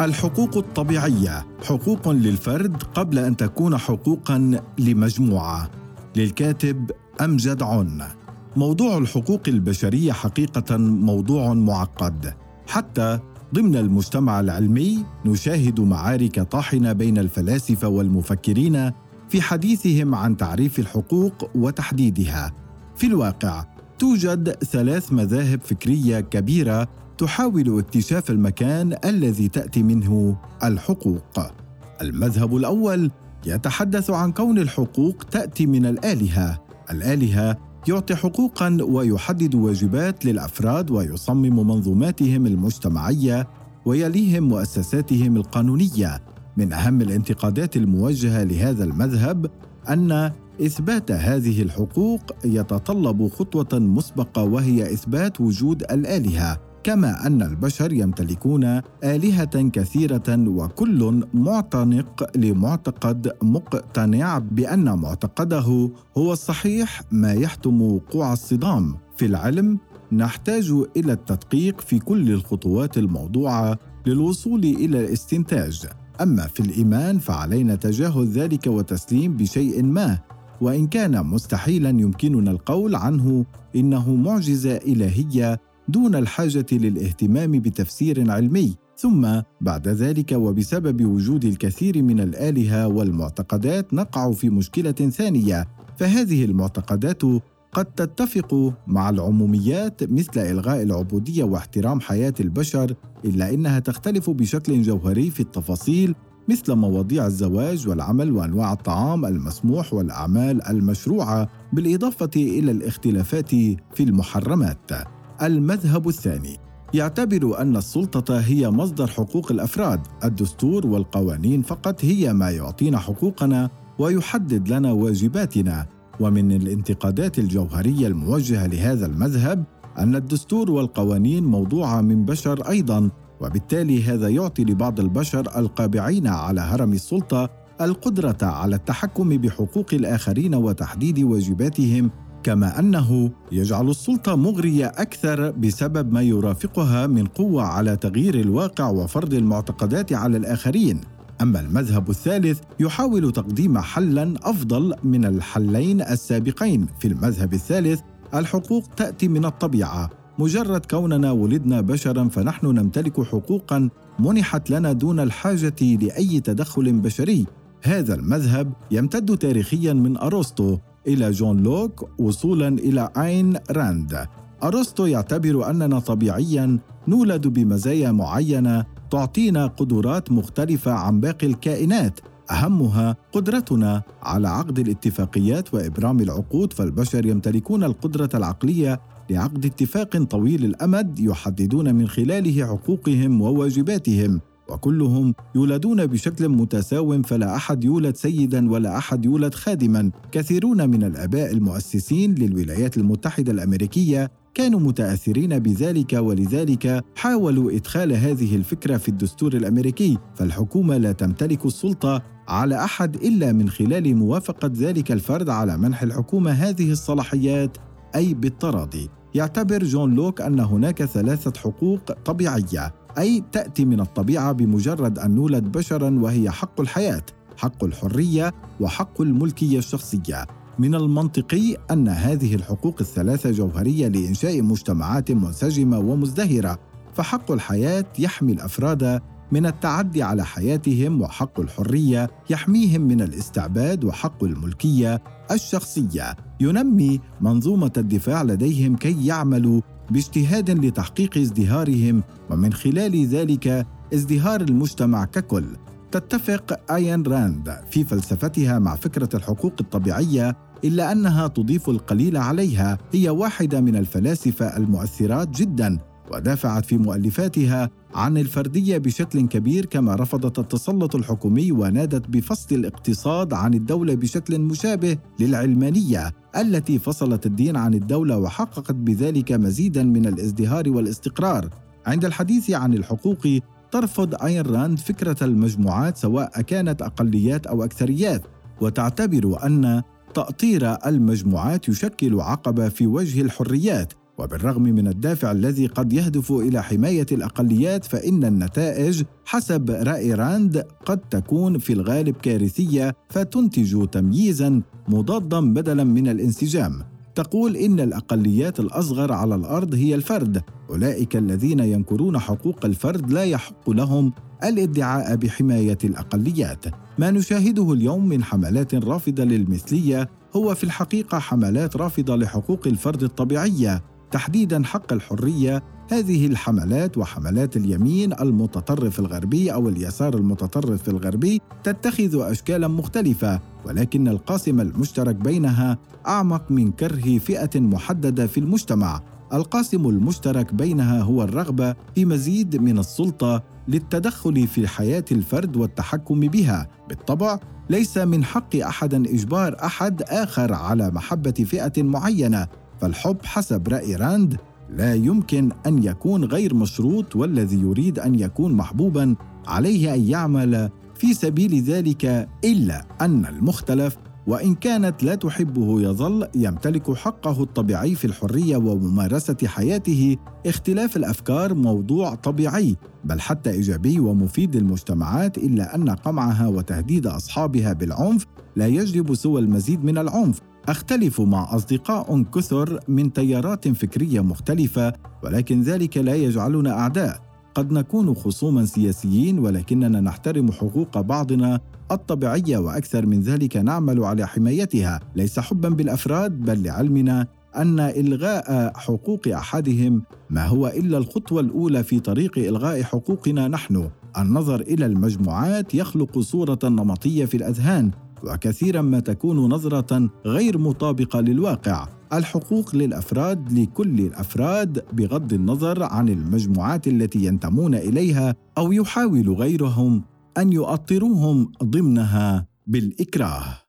الحقوق الطبيعية حقوق للفرد قبل أن تكون حقوقا لمجموعة. للكاتب أمجد عن. موضوع الحقوق البشرية حقيقة موضوع معقد. حتى ضمن المجتمع العلمي نشاهد معارك طاحنة بين الفلاسفة والمفكرين في حديثهم عن تعريف الحقوق وتحديدها. في الواقع توجد ثلاث مذاهب فكرية كبيرة تحاول اكتشاف المكان الذي تأتي منه الحقوق. المذهب الأول يتحدث عن كون الحقوق تأتي من الآلهة. الآلهة يعطي حقوقا ويحدد واجبات للأفراد ويصمم منظوماتهم المجتمعية ويليهم مؤسساتهم القانونية. من أهم الانتقادات الموجهة لهذا المذهب أن إثبات هذه الحقوق يتطلب خطوة مسبقة وهي إثبات وجود الآلهة. كما أن البشر يمتلكون آلهة كثيرة وكل معتنق لمعتقد مقتنع بأن معتقده هو الصحيح ما يحتم وقوع الصدام. في العلم نحتاج إلى التدقيق في كل الخطوات الموضوعة للوصول إلى الاستنتاج. أما في الإيمان فعلينا تجاهل ذلك وتسليم بشيء ما. وإن كان مستحيلا يمكننا القول عنه إنه معجزة إلهية دون الحاجة للاهتمام بتفسير علمي. ثم بعد ذلك وبسبب وجود الكثير من الآلهة والمعتقدات نقع في مشكلة ثانية. فهذه المعتقدات قد تتفق مع العموميات مثل إلغاء العبودية واحترام حياة البشر إلا إنها تختلف بشكل جوهري في التفاصيل مثل مواضيع الزواج والعمل وأنواع الطعام المسموح والأعمال المشروعة بالإضافة إلى الاختلافات في المحرمات. المذهب الثاني. يعتبر أن السلطة هي مصدر حقوق الأفراد. الدستور والقوانين فقط هي ما يعطينا حقوقنا ويحدد لنا واجباتنا. ومن الانتقادات الجوهرية الموجهة لهذا المذهب أن الدستور والقوانين موضوعه من بشر أيضا وبالتالي هذا يعطي لبعض البشر القابعين على هرم السلطة القدرة على التحكم بحقوق الآخرين وتحديد واجباتهم كما أنه يجعل السلطة مغرية أكثر بسبب ما يرافقها من قوة على تغيير الواقع وفرض المعتقدات على الآخرين. أما المذهب الثالث يحاول تقديم حلا أفضل من الحلين السابقين. في المذهب الثالث الحقوق تأتي من الطبيعة. مجرد كوننا ولدنا بشرا فنحن نمتلك حقوقا منحت لنا دون الحاجة لأي تدخل بشري. هذا المذهب يمتد تاريخيا من أرسطو. إلى جون لوك وصولا إلى اين راند. أرسطو يعتبر أننا طبيعيا نولد بمزايا معينة تعطينا قدرات مختلفة عن باقي الكائنات. أهمها قدرتنا على عقد الاتفاقيات وإبرام العقود فالبشر يمتلكون القدرة العقلية لعقد اتفاق طويل الأمد يحددون من خلاله حقوقهم وواجباتهم. وكلهم يولدون بشكل متساو فلا أحد يولد سيدا ولا أحد يولد خادما. كثيرون من الآباء المؤسسين للولايات المتحدة الأمريكية كانوا متأثرين بذلك ولذلك حاولوا إدخال هذه الفكرة في الدستور الأمريكي. فالحكومة لا تمتلك السلطة على أحد إلا من خلال موافقة ذلك الفرد على منح الحكومة هذه الصلاحيات أي بالتراضي. يعتبر جون لوك أن هناك ثلاثة حقوق طبيعية. أي تأتي من الطبيعة بمجرد أن نولد بشرا وهي حق الحياة حق الحرية وحق الملكية الشخصية. من المنطقي أن هذه الحقوق الثلاثة جوهرية لإنشاء مجتمعات منسجمة ومزدهرة. فحق الحياة يحمي الأفراد من التعدي على حياتهم وحق الحرية يحميهم من الاستعباد وحق الملكية الشخصية. ينمي منظومة الدفاع لديهم كي يعملوا باجتهاد لتحقيق ازدهارهم ومن خلال ذلك ازدهار المجتمع ككل. تتفق آيان راند في فلسفتها مع فكرة الحقوق الطبيعية إلا أنها تضيف القليل عليها هي واحدة من الفلاسفة المؤثرات جدا ودافعت في مؤلفاتها عن الفردية بشكل كبير كما رفضت التسلط الحكومي ونادت بفصل الاقتصاد عن الدولة بشكل مشابه للعلمانية التي فصلت الدين عن الدولة وحققت بذلك مزيدا من الازدهار والاستقرار. عند الحديث عن الحقوق ترفض أين راند فكرة المجموعات سواء كانت أقليات أو أكثريات وتعتبر أن تأطير المجموعات يشكل عقبة في وجه الحريات. وبالرغم من الدافع الذي قد يهدف إلى حماية الأقليات فإن النتائج حسب رأي راند قد تكون في الغالب كارثية فتنتج تمييزا مضادا بدلا من الانسجام. تقول إن الأقليات الأصغر على الأرض هي الفرد. أولئك الذين ينكرون حقوق الفرد لا يحق لهم الادعاء بحماية الأقليات. ما نشاهده اليوم من حملات رافضة للمثلية هو في الحقيقة حملات رافضة لحقوق الفرد الطبيعية. تحديدا حق الحرية هذه الحملات وحملات اليمين المتطرف الغربي أو اليسار المتطرف الغربي تتخذ اشكالا مختلفة ولكن القاسم المشترك بينها أعمق من كره فئة محددة في المجتمع. القاسم المشترك بينها هو الرغبة في مزيد من السلطة للتدخل في حياة الفرد والتحكم بها. بالطبع ليس من حق احد إجبار أحد آخر على محبة فئة معينة. فالحب حسب رأي راند لا يمكن أن يكون غير مشروط والذي يريد أن يكون محبوبا عليه أن يعمل في سبيل ذلك إلا أن المختلف وإن كانت لا تحبه يظل يمتلك حقه الطبيعي في الحرية وممارسة حياته. اختلاف الأفكار موضوع طبيعي بل حتى إيجابي ومفيد للمجتمعات إلا أن قمعها وتهديد أصحابها بالعنف لا يجلب سوى المزيد من العنف. أختلف مع أصدقاء كثر من تيارات فكرية مختلفة ولكن ذلك لا يجعلنا أعداء. قد نكون خصوما سياسيين ولكننا نحترم حقوق بعضنا الطبيعية وأكثر من ذلك نعمل على حمايتها. ليس حبا بالأفراد بل لعلمنا أن إلغاء حقوق أحدهم ما هو إلا الخطوة الأولى في طريق إلغاء حقوقنا نحن. النظر إلى المجموعات يخلق صورة نمطية في الأذهان وكثيرا ما تكون نظرة غير مطابقة للواقع. الحقوق للأفراد لكل الأفراد بغض النظر عن المجموعات التي ينتمون إليها أو يحاول غيرهم أن يؤطروهم ضمنها بالإكراه.